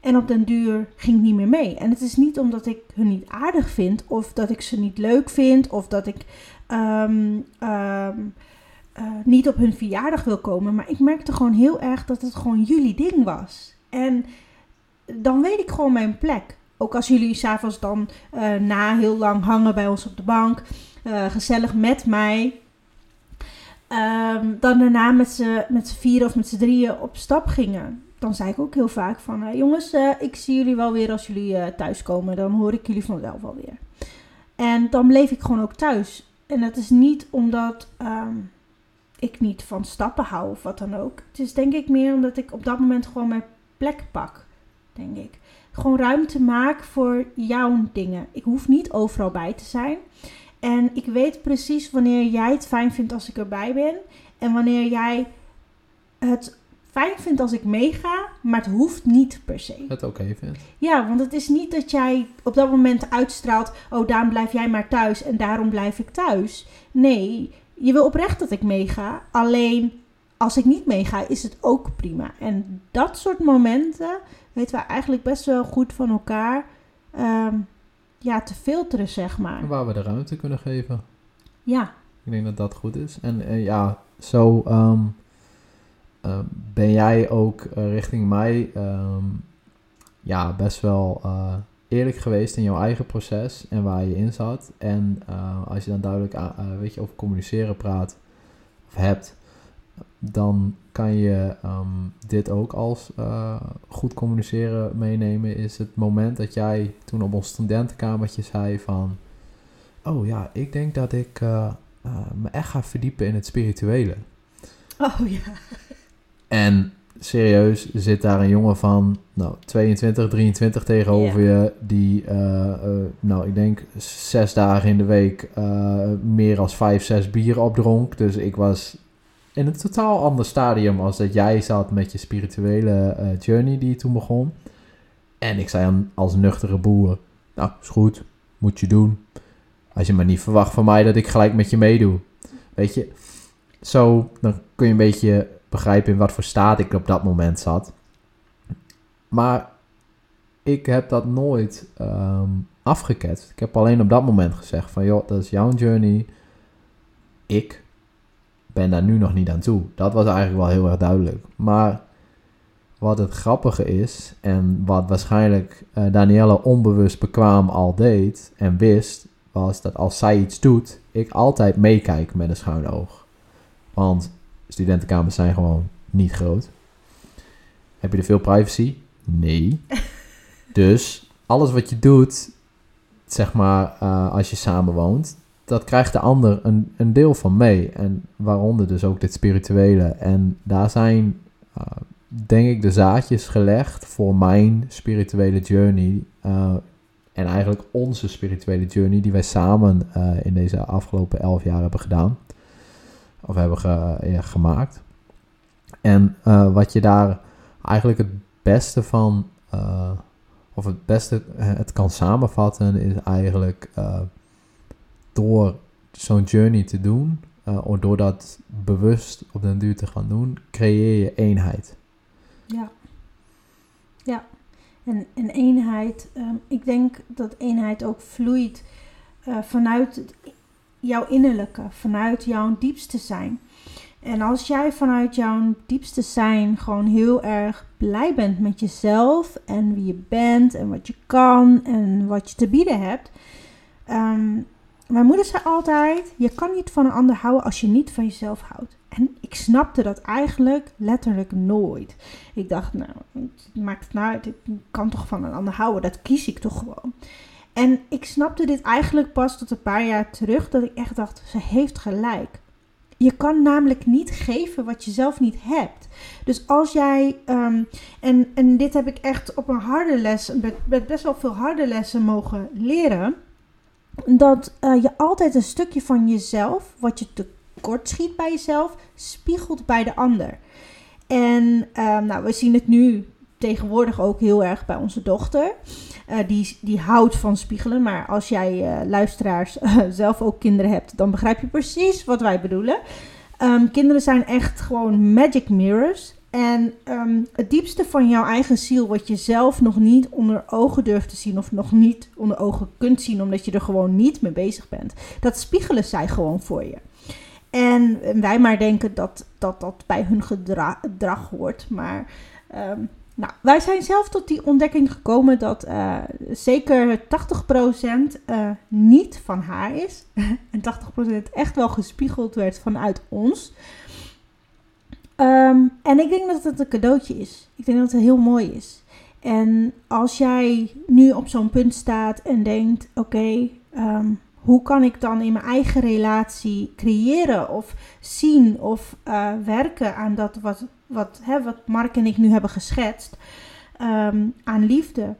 En op den duur ging ik niet meer mee. En het is niet omdat ik hun niet aardig vind, of dat ik ze niet leuk vind, of dat ik ehm, ehm, eh, niet op hun verjaardag wil komen. Maar ik merkte gewoon heel erg dat het gewoon jullie ding was. En dan weet ik gewoon mijn plek. Ook als jullie s'avonds dan na heel lang hangen bij ons op de bank, eh, gezellig met mij. ehm, dan daarna met z'n met vieren of met z'n drieën op stap gingen dan zei ik ook heel vaak van... eh, jongens, eh, ik zie jullie wel weer als jullie thuiskomen. Dan hoor ik jullie vanzelf wel weer. En dan bleef ik gewoon ook thuis. En dat is niet omdat ehm, ik niet van stappen hou of wat dan ook. Het is denk ik meer omdat ik op dat moment gewoon mijn plek pak. Denk ik. Gewoon ruimte maak voor jouw dingen. Ik hoef niet overal bij te zijn. En ik weet precies wanneer jij het fijn vindt als ik erbij ben. En wanneer jij het fijn vindt als ik meega, maar het hoeft niet per se. Het oké vindt. Ja, want het is niet dat jij op dat moment uitstraalt, oh daarom blijf jij maar thuis en daarom blijf ik thuis. Nee, je wil oprecht dat ik meega, alleen als ik niet meega is het ook prima. En dat soort momenten weten we eigenlijk best wel goed van elkaar ehm, ja, te filteren, zeg maar. Waar we de ruimte kunnen geven. Ja, Ik denk dat dat goed is. En eh, ja, zo ehm, ehm, ben jij ook eh, richting mij ehm, ja, best wel eh, eerlijk geweest in jouw eigen proces en waar je in zat. En als je dan duidelijk weet je, over communiceren praat of hebt, dan kan je ehm, dit ook als eh, goed communiceren meenemen. Is het moment dat jij toen op ons studentenkamertje zei van... Oh ja, ik denk dat ik eh, eh, me echt ga verdiepen in het spirituele. oh ja. En serieus zit daar een jongen van nou, 22, 23 tegenover je. Die, nou, ik denk zes dagen in de week meer als vijf, zes bier opdronk. Dus ik was in een totaal ander stadium als dat jij zat met je spirituele eh, journey die je toen begon. En ik zei aan, als nuchtere boer, nou, is goed, moet je doen. Als je maar niet verwacht van mij dat ik gelijk met je meedoe. Weet je, zo, dan kun je een beetje begrijpen in wat voor staat ik op dat moment zat. Maar ik heb dat nooit ehm afgeketst. Ik heb alleen op dat moment gezegd van, joh, dat is jouw journey. Ik ben daar nu nog niet aan toe. Dat was eigenlijk wel heel erg duidelijk. Maar wat het grappige is, en wat waarschijnlijk eh Danielle onbewust bekwaam al deed en wist, was dat als zij iets doet, ik altijd meekijk met een schuin oog. Want studentenkamers zijn gewoon niet groot. Heb je er veel privacy? Nee. *laughs* dus alles wat je doet, zeg maar, eh, als je samen woont, dat krijgt de ander een, een deel van mee. En waaronder dus ook dit spirituele. En daar zijn, eh, denk ik, de zaadjes gelegd voor mijn spirituele journey. eh, en eigenlijk onze spirituele journey die wij samen eh, in deze afgelopen elf jaar hebben gedaan. Of hebben gemaakt. En wat je daar eigenlijk het beste van, of het beste het kan samenvatten, is eigenlijk door zo'n journey te doen, eh, of door dat bewust op den duur te gaan doen, creëer je eenheid. Ja. Ja. En, en eenheid, ehm, ik denk dat eenheid ook vloeit eh, vanuit jouw innerlijke, vanuit jouw diepste zijn. En als jij vanuit jouw diepste zijn gewoon heel erg blij bent met jezelf en wie je bent en wat je kan en wat je te bieden hebt. Ehm, mijn moeder zei altijd, je kan niet van een ander houden als je niet van jezelf houdt. En ik snapte dat eigenlijk letterlijk nooit. Ik dacht, nou, maakt het nou uit, ik kan toch van een ander houden, dat kies ik toch gewoon. En ik snapte dit eigenlijk pas tot een paar jaar terug, dat ik echt dacht, ze heeft gelijk. Je kan namelijk niet geven wat je zelf niet hebt. Dus als jij, ehm, en, en dit heb ik echt op een harde les, met, met best wel veel harde lessen mogen leren, dat uh, je altijd een stukje van jezelf, wat je tekort schiet bij jezelf, spiegelt bij de ander. En um, nou, we zien het nu tegenwoordig ook heel erg bij onze dochter. Uh, die, die houdt van spiegelen. Maar als jij uh, luisteraars *laughs* zelf ook kinderen hebt, dan begrijp je precies wat wij bedoelen. Um, kinderen zijn echt gewoon magic mirrors. En um, het diepste van jouw eigen ziel, wat je zelf nog niet onder ogen durft te zien, of nog niet onder ogen kunt zien, omdat je er gewoon niet mee bezig bent, dat spiegelen zij gewoon voor je. En, wij maar denken dat dat, dat bij hun gedra gedrag hoort. Maar um, nou, wij zijn zelf tot die ontdekking gekomen dat uh, zeker 80% uh, niet van haar is. *laughs* en 80% echt wel gespiegeld werd vanuit ons. Um, en ik denk dat het een cadeautje is. Ik denk dat het heel mooi is. En als jij nu op zo'n punt staat en denkt: oké, um, hoe kan ik dan in mijn eigen relatie creëren of zien of uh, werken aan dat wat, wat, wat Mark en ik nu hebben geschetst, um, aan liefde,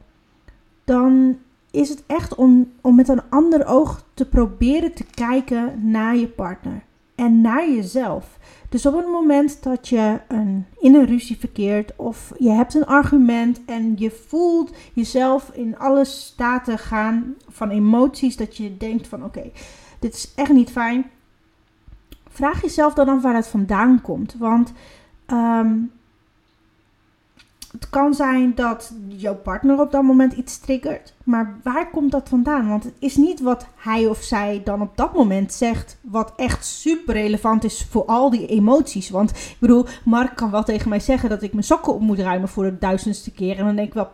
dan is het echt om met een ander oog te proberen te kijken naar je partner en naar jezelf. Dus op het moment dat je een, in een ruzie verkeert of je hebt een argument en je voelt jezelf in alle staten gaan van emoties dat je denkt van oké, dit is echt niet fijn. Vraag jezelf dan af waar het vandaan komt. Want um, het kan zijn dat jouw partner op dat moment iets triggert. Maar waar komt dat vandaan? Want het is niet wat hij of zij dan op dat moment zegt. Wat echt super relevant is voor al die emoties. Want ik bedoel, Mark kan wel tegen mij zeggen dat ik mijn sokken op moet ruimen voor de duizendste keer. En dan denk ik wel,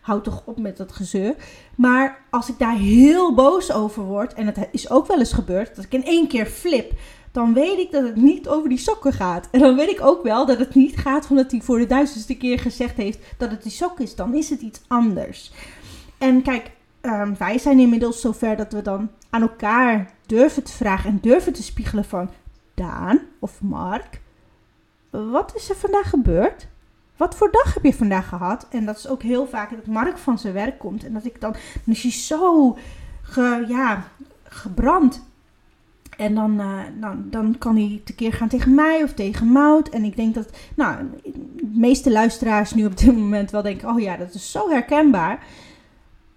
houd toch op met dat gezeur. Maar als ik daar heel boos over word. En het is ook wel eens gebeurd dat ik in één keer flip dan weet ik dat het niet over die sokken gaat. En dan weet ik ook wel dat het niet gaat omdat hij voor de duizendste keer gezegd heeft dat het die sok is. Dan is het iets anders. En kijk, um, wij zijn inmiddels zover dat we dan aan elkaar durven te vragen en durven te spiegelen van Daan of Mark, wat is er vandaag gebeurd? Wat voor dag heb je vandaag gehad? En dat is ook heel vaak dat Mark van zijn werk komt en dat ik dan, hij zo ja, gebrand en dan, dan, dan kan hij tekeer gaan tegen mij of tegen Mout. En ik denk dat nou, de meeste luisteraars nu op dit moment wel denken: oh ja, dat is zo herkenbaar.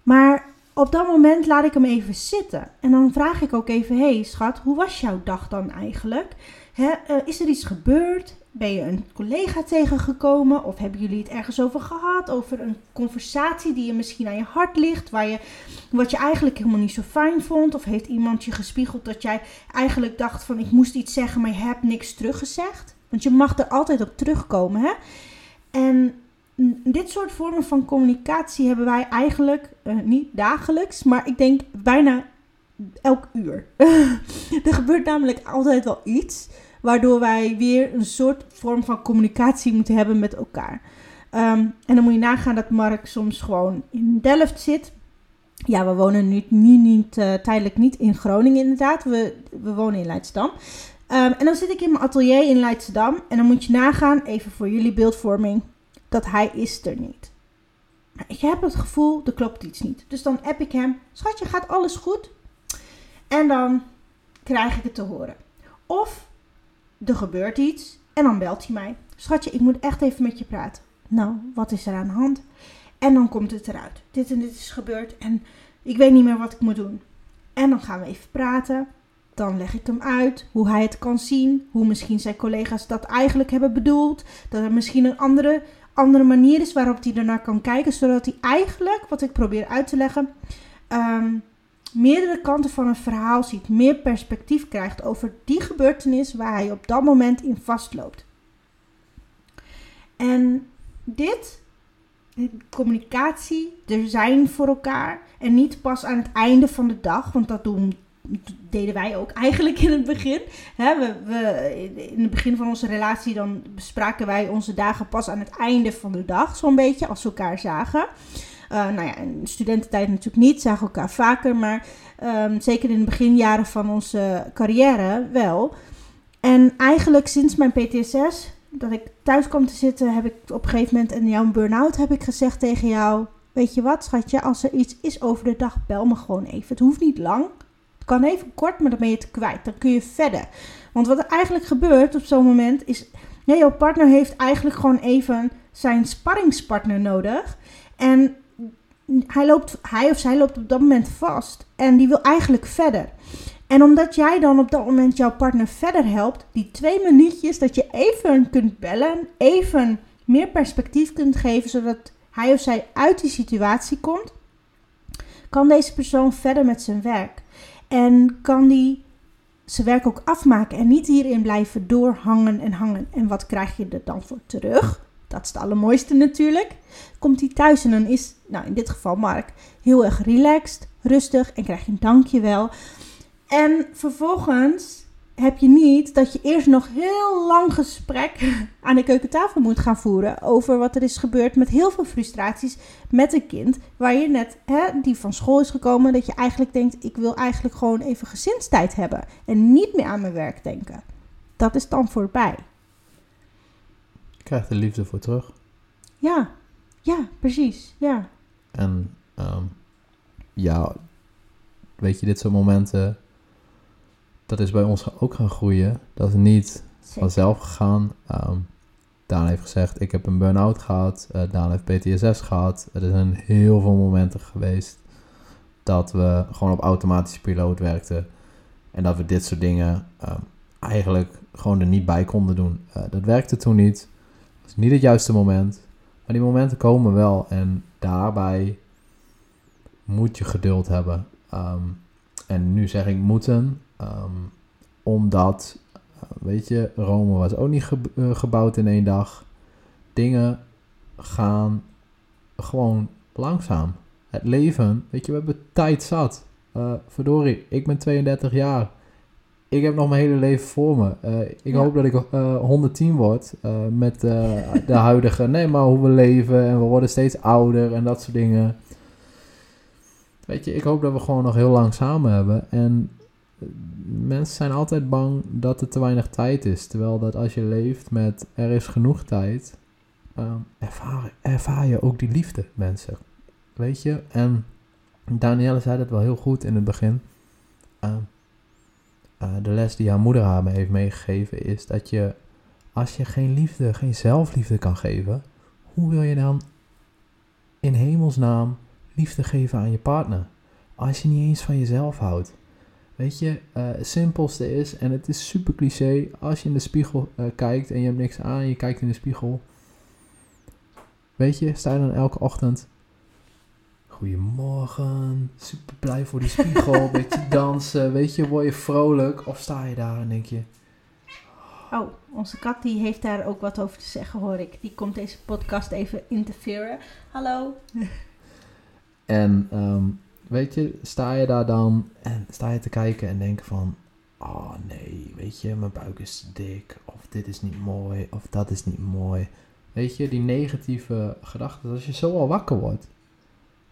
Maar op dat moment laat ik hem even zitten. En dan vraag ik ook even: hey schat, hoe was jouw dag dan eigenlijk? Hè, uh, is er iets gebeurd? Ben je een collega tegengekomen? Of hebben jullie het ergens over gehad? Over een conversatie die je misschien aan je hart ligt, waar je, wat je eigenlijk helemaal niet zo fijn vond? Of heeft iemand je gespiegeld dat jij eigenlijk dacht van ik moest iets zeggen, maar je hebt niks teruggezegd? Want je mag er altijd op terugkomen, hè? En dit soort vormen van communicatie hebben wij eigenlijk uh, niet dagelijks, maar ik denk bijna elk uur. *laughs* er gebeurt namelijk altijd wel iets waardoor wij weer een soort vorm van communicatie moeten hebben met elkaar. Um, en dan moet je nagaan dat Mark soms gewoon in Delft zit. Ja, we wonen nu niet, uh, tijdelijk niet in Groningen inderdaad. We, we wonen in Leidschendam. Um, en dan zit ik in mijn atelier in Leidschendam. En dan moet je nagaan, even voor jullie beeldvorming, dat hij is er niet. Maar ik heb het gevoel, er klopt iets niet. Dus dan app ik hem, schatje, gaat alles goed? En dan krijg ik het te horen. Of er gebeurt iets en dan belt hij mij. Schatje, ik moet echt even met je praten. Nou, wat is er aan de hand? En dan komt het eruit. Dit en dit is gebeurd en ik weet niet meer wat ik moet doen. En dan gaan we even praten. Dan leg ik hem uit hoe hij het kan zien. Hoe misschien zijn collega's dat eigenlijk hebben bedoeld. Dat er misschien een andere, andere manier is waarop hij ernaar kan kijken. Zodat hij eigenlijk, wat ik probeer uit te leggen, um, meerdere kanten van een verhaal ziet, meer perspectief krijgt over die gebeurtenis waar hij op dat moment in vastloopt. En dit, communicatie, er zijn voor elkaar en niet pas aan het einde van de dag, want dat doen deden wij ook eigenlijk in het begin. We, we, in het begin van onze relatie dan bespraken wij onze dagen pas aan het einde van de dag, zo'n beetje, als we elkaar zagen. Uh, nou ja, in studententijd natuurlijk niet, zagen elkaar vaker, maar um, zeker in de beginjaren van onze carrière wel. En eigenlijk sinds mijn PTSS, dat ik thuis kwam te zitten, heb ik op een gegeven moment in jouw burn-out heb ik gezegd tegen jou, weet je wat schatje, als er iets is over de dag, bel me gewoon even. Het hoeft niet lang, het kan even kort, maar dan ben je het kwijt. Dan kun je verder. Want wat er eigenlijk gebeurt op zo'n moment is, ja, jouw partner heeft eigenlijk gewoon even zijn sparringspartner nodig. En hij, loopt, hij of zij loopt op dat moment vast en die wil eigenlijk verder. En omdat jij dan op dat moment jouw partner verder helpt, die twee minuutjes dat je even kunt bellen, even meer perspectief kunt geven, zodat hij of zij uit die situatie komt, kan deze persoon verder met zijn werk. En kan die zijn werk ook afmaken en niet hierin blijven doorhangen en hangen. En wat krijg je er dan voor terug? Dat is het allermooiste natuurlijk. Komt hij thuis en dan is, nou in dit geval Mark, heel erg relaxed, rustig en krijg je een dankjewel. En vervolgens heb je niet dat je eerst nog heel lang gesprek *laughs* aan de keukentafel moet gaan voeren over wat er is gebeurd met heel veel frustraties met een kind waar je net hè, die van school is gekomen dat je eigenlijk denkt ik wil eigenlijk gewoon even gezinstijd hebben en niet meer aan mijn werk denken. Dat is dan voorbij. Krijgt de liefde voor terug. Ja, ja, precies, ja. En um, ja, weet je, dit soort momenten dat is bij ons ook gaan groeien. Dat is niet vanzelf gegaan. Um, Daan heeft gezegd, ik heb een burn-out gehad. Uh, Daan heeft PTSS gehad. Er zijn heel veel momenten geweest dat we gewoon op automatische piloot werkten. En dat we dit soort dingen um, eigenlijk gewoon er niet bij konden doen. Uh, dat werkte toen niet. Het was niet het juiste moment. Maar die momenten komen wel. En daarbij moet je geduld hebben. Um, en nu zeg ik moeten, Um, omdat, eh, weet je, Rome was ook niet eh, gebouwd in één dag. Dingen gaan gewoon langzaam. Het leven, weet je, we hebben tijd zat. Uh, verdorie, ik ben 32 jaar. Ik heb nog mijn hele leven voor me. Uh, ik hoop dat ik uh, 110 word met de *laughs* huidige, nee, maar hoe we leven en we worden steeds ouder en dat soort dingen. Weet je, ik hoop dat we gewoon nog heel lang samen hebben. En mensen zijn altijd bang dat er te weinig tijd is. Terwijl dat als je leeft met er is genoeg tijd, um, ervaar, ervaar je ook die liefde, mensen. Weet je? En Danielle zei dat wel heel goed in het begin. Uh, de les die haar moeder haar me heeft meegegeven is dat je, als je geen liefde, geen zelfliefde kan geven, hoe wil je dan in hemelsnaam liefde geven aan je partner? Als je niet eens van jezelf houdt. Weet je, uh, het simpelste is, en het is super cliché, als je in de spiegel uh, kijkt en je hebt niks aan, je kijkt in de spiegel. Weet je, sta je dan elke ochtend, goedemorgen, super blij voor die spiegel, *laughs* beetje dansen, weet je, word je vrolijk? Of sta je daar en denk je... Oh, onze kat die heeft daar ook wat over te zeggen, hoor ik. Die komt deze podcast even interferen. Hallo. *laughs* en um, weet je, sta je daar dan en sta je te kijken en denken van, oh nee, weet je, mijn buik is dik, of dit is niet mooi, of dat is niet mooi. Weet je, die negatieve gedachten, als je zo al wakker wordt.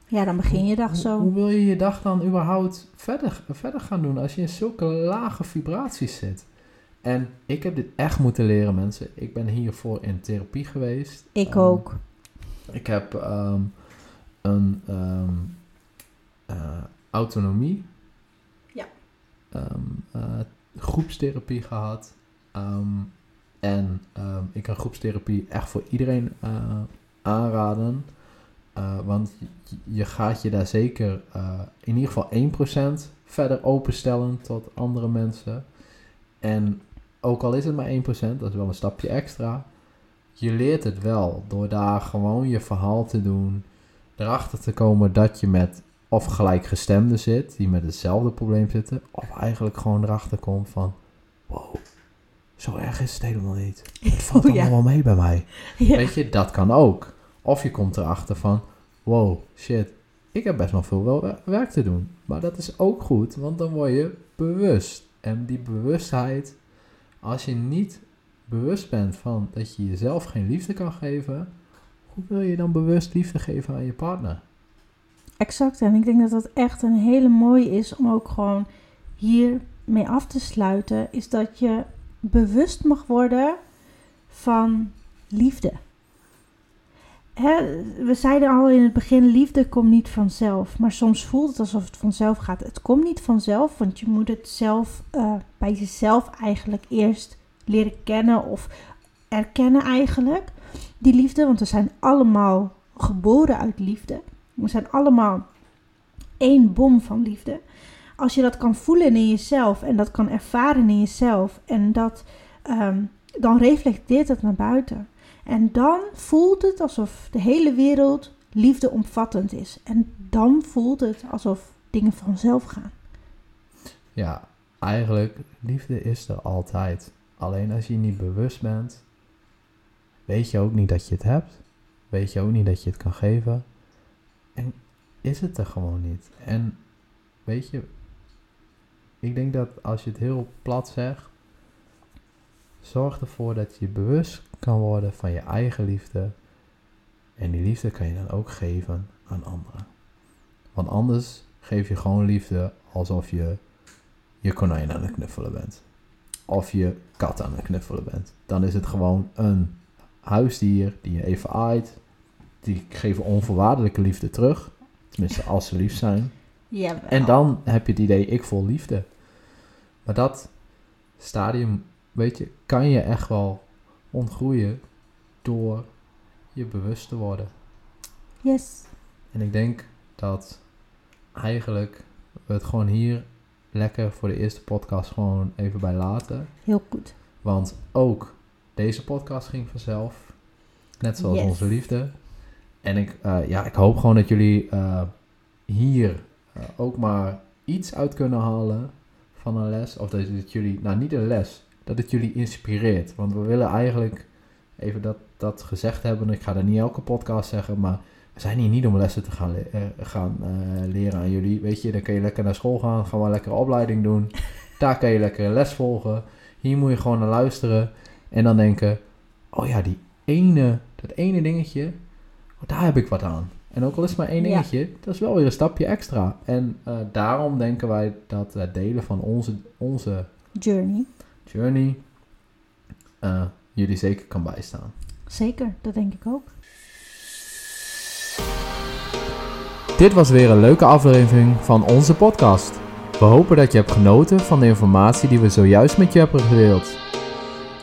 Ja, dan begin je dag zo. Hoe, wil je je dag dan überhaupt verder, verder gaan doen als je in zulke lage vibraties zit? En ik heb dit echt moeten leren, mensen. Ik ben hiervoor in therapie geweest. Ik ook. Ik heb um, een um, uh, autonomie. Ja. Uh, groepstherapie gehad. En ik kan groepstherapie echt voor iedereen uh, aanraden. Want je, gaat je daar zeker in ieder geval 1% verder openstellen tot andere mensen. En ook al is het maar 1%, dat is wel een stapje extra. Je leert het wel door daar gewoon je verhaal te doen. Erachter te komen dat je met of gelijkgestemde zit, die met hetzelfde probleem zitten, of eigenlijk gewoon erachter komt van, wow, zo erg is het helemaal niet. Het valt oh, allemaal mee bij mij. *laughs* Ja. Weet je, dat kan ook. Of je komt erachter van, wow, shit, ik heb best nog veel wel werk te doen. Maar dat is ook goed, want dan word je bewust. En die bewustheid, als je niet bewust bent van dat je jezelf geen liefde kan geven, hoe wil je dan bewust liefde geven aan je partner? Exact, en ik denk dat dat echt een hele mooie is om ook gewoon hier mee af te sluiten, is dat je bewust mag worden van liefde. We zeiden al in het begin, liefde komt niet vanzelf. Maar soms voelt het alsof het vanzelf gaat. Het komt niet vanzelf, want je moet het zelf uh, bij jezelf eigenlijk eerst leren kennen of erkennen eigenlijk. Die liefde, want we zijn allemaal geboren uit liefde. We zijn allemaal één bom van liefde. Als je dat kan voelen in jezelf en dat kan ervaren in jezelf en dat, um, dan reflecteert het naar buiten. En dan voelt het alsof de hele wereld liefdeomvattend is. En dan voelt het alsof dingen vanzelf gaan. Ja, eigenlijk, liefde is er altijd. Alleen als je niet bewust bent, weet je ook niet dat je het hebt. Weet je ook niet dat je het kan geven. En is het er gewoon niet. En weet je, ik denk dat als je het heel plat zegt, zorg ervoor dat je bewust kan worden van je eigen liefde. En die liefde kan je dan ook geven aan anderen. Want anders geef je gewoon liefde alsof je je konijn aan het knuffelen bent. Of je kat aan het knuffelen bent. Dan is het gewoon een huisdier die je even aait. Die geven onvoorwaardelijke liefde terug. Tenminste, als ze lief zijn. Jawel. En dan heb je het idee, ik voel liefde. Maar dat stadium, weet je, kan je echt wel ontgroeien door je bewust te worden. Yes. En ik denk dat eigenlijk we het gewoon hier lekker voor de eerste podcast gewoon even bij laten. Heel goed. Want ook deze podcast ging vanzelf. Net zoals Yes. onze liefde. En ik, eh, ja, ik hoop gewoon dat jullie eh, hier eh, ook maar iets uit kunnen halen van een les. Of dat het jullie, nou niet een les, dat het jullie inspireert. Want we willen eigenlijk even dat, dat gezegd hebben. Ik ga dat niet elke podcast zeggen, maar we zijn hier niet om lessen te gaan, le- eh, gaan eh, leren aan jullie. Weet je, dan kun je lekker naar school gaan, gewoon lekker een opleiding doen. *laughs* Daar kan je lekker les volgen. Hier moet je gewoon naar luisteren en dan denken: oh ja, die ene, dat ene dingetje, oh, daar heb ik wat aan. En ook al is het maar één Ja. dingetje, dat is wel weer een stapje extra. En eh, daarom denken wij dat het delen van onze, onze Journey. Journey eh, jullie zeker kan bijstaan. Zeker, dat denk ik ook. Dit was weer een leuke aflevering van onze podcast. We hopen dat je hebt genoten van de informatie die we zojuist met je hebben gedeeld.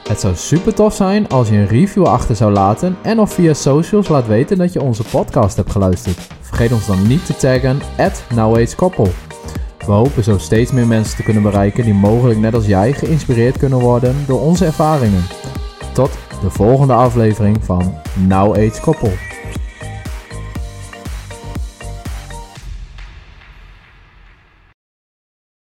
Het zou super tof zijn als je een review achter zou laten en of via socials laat weten dat je onze podcast hebt geluisterd. Vergeet ons dan niet te taggen at. We hopen zo steeds meer mensen te kunnen bereiken die mogelijk net als jij geïnspireerd kunnen worden door onze ervaringen. Tot de volgende aflevering van Now Age Koppel.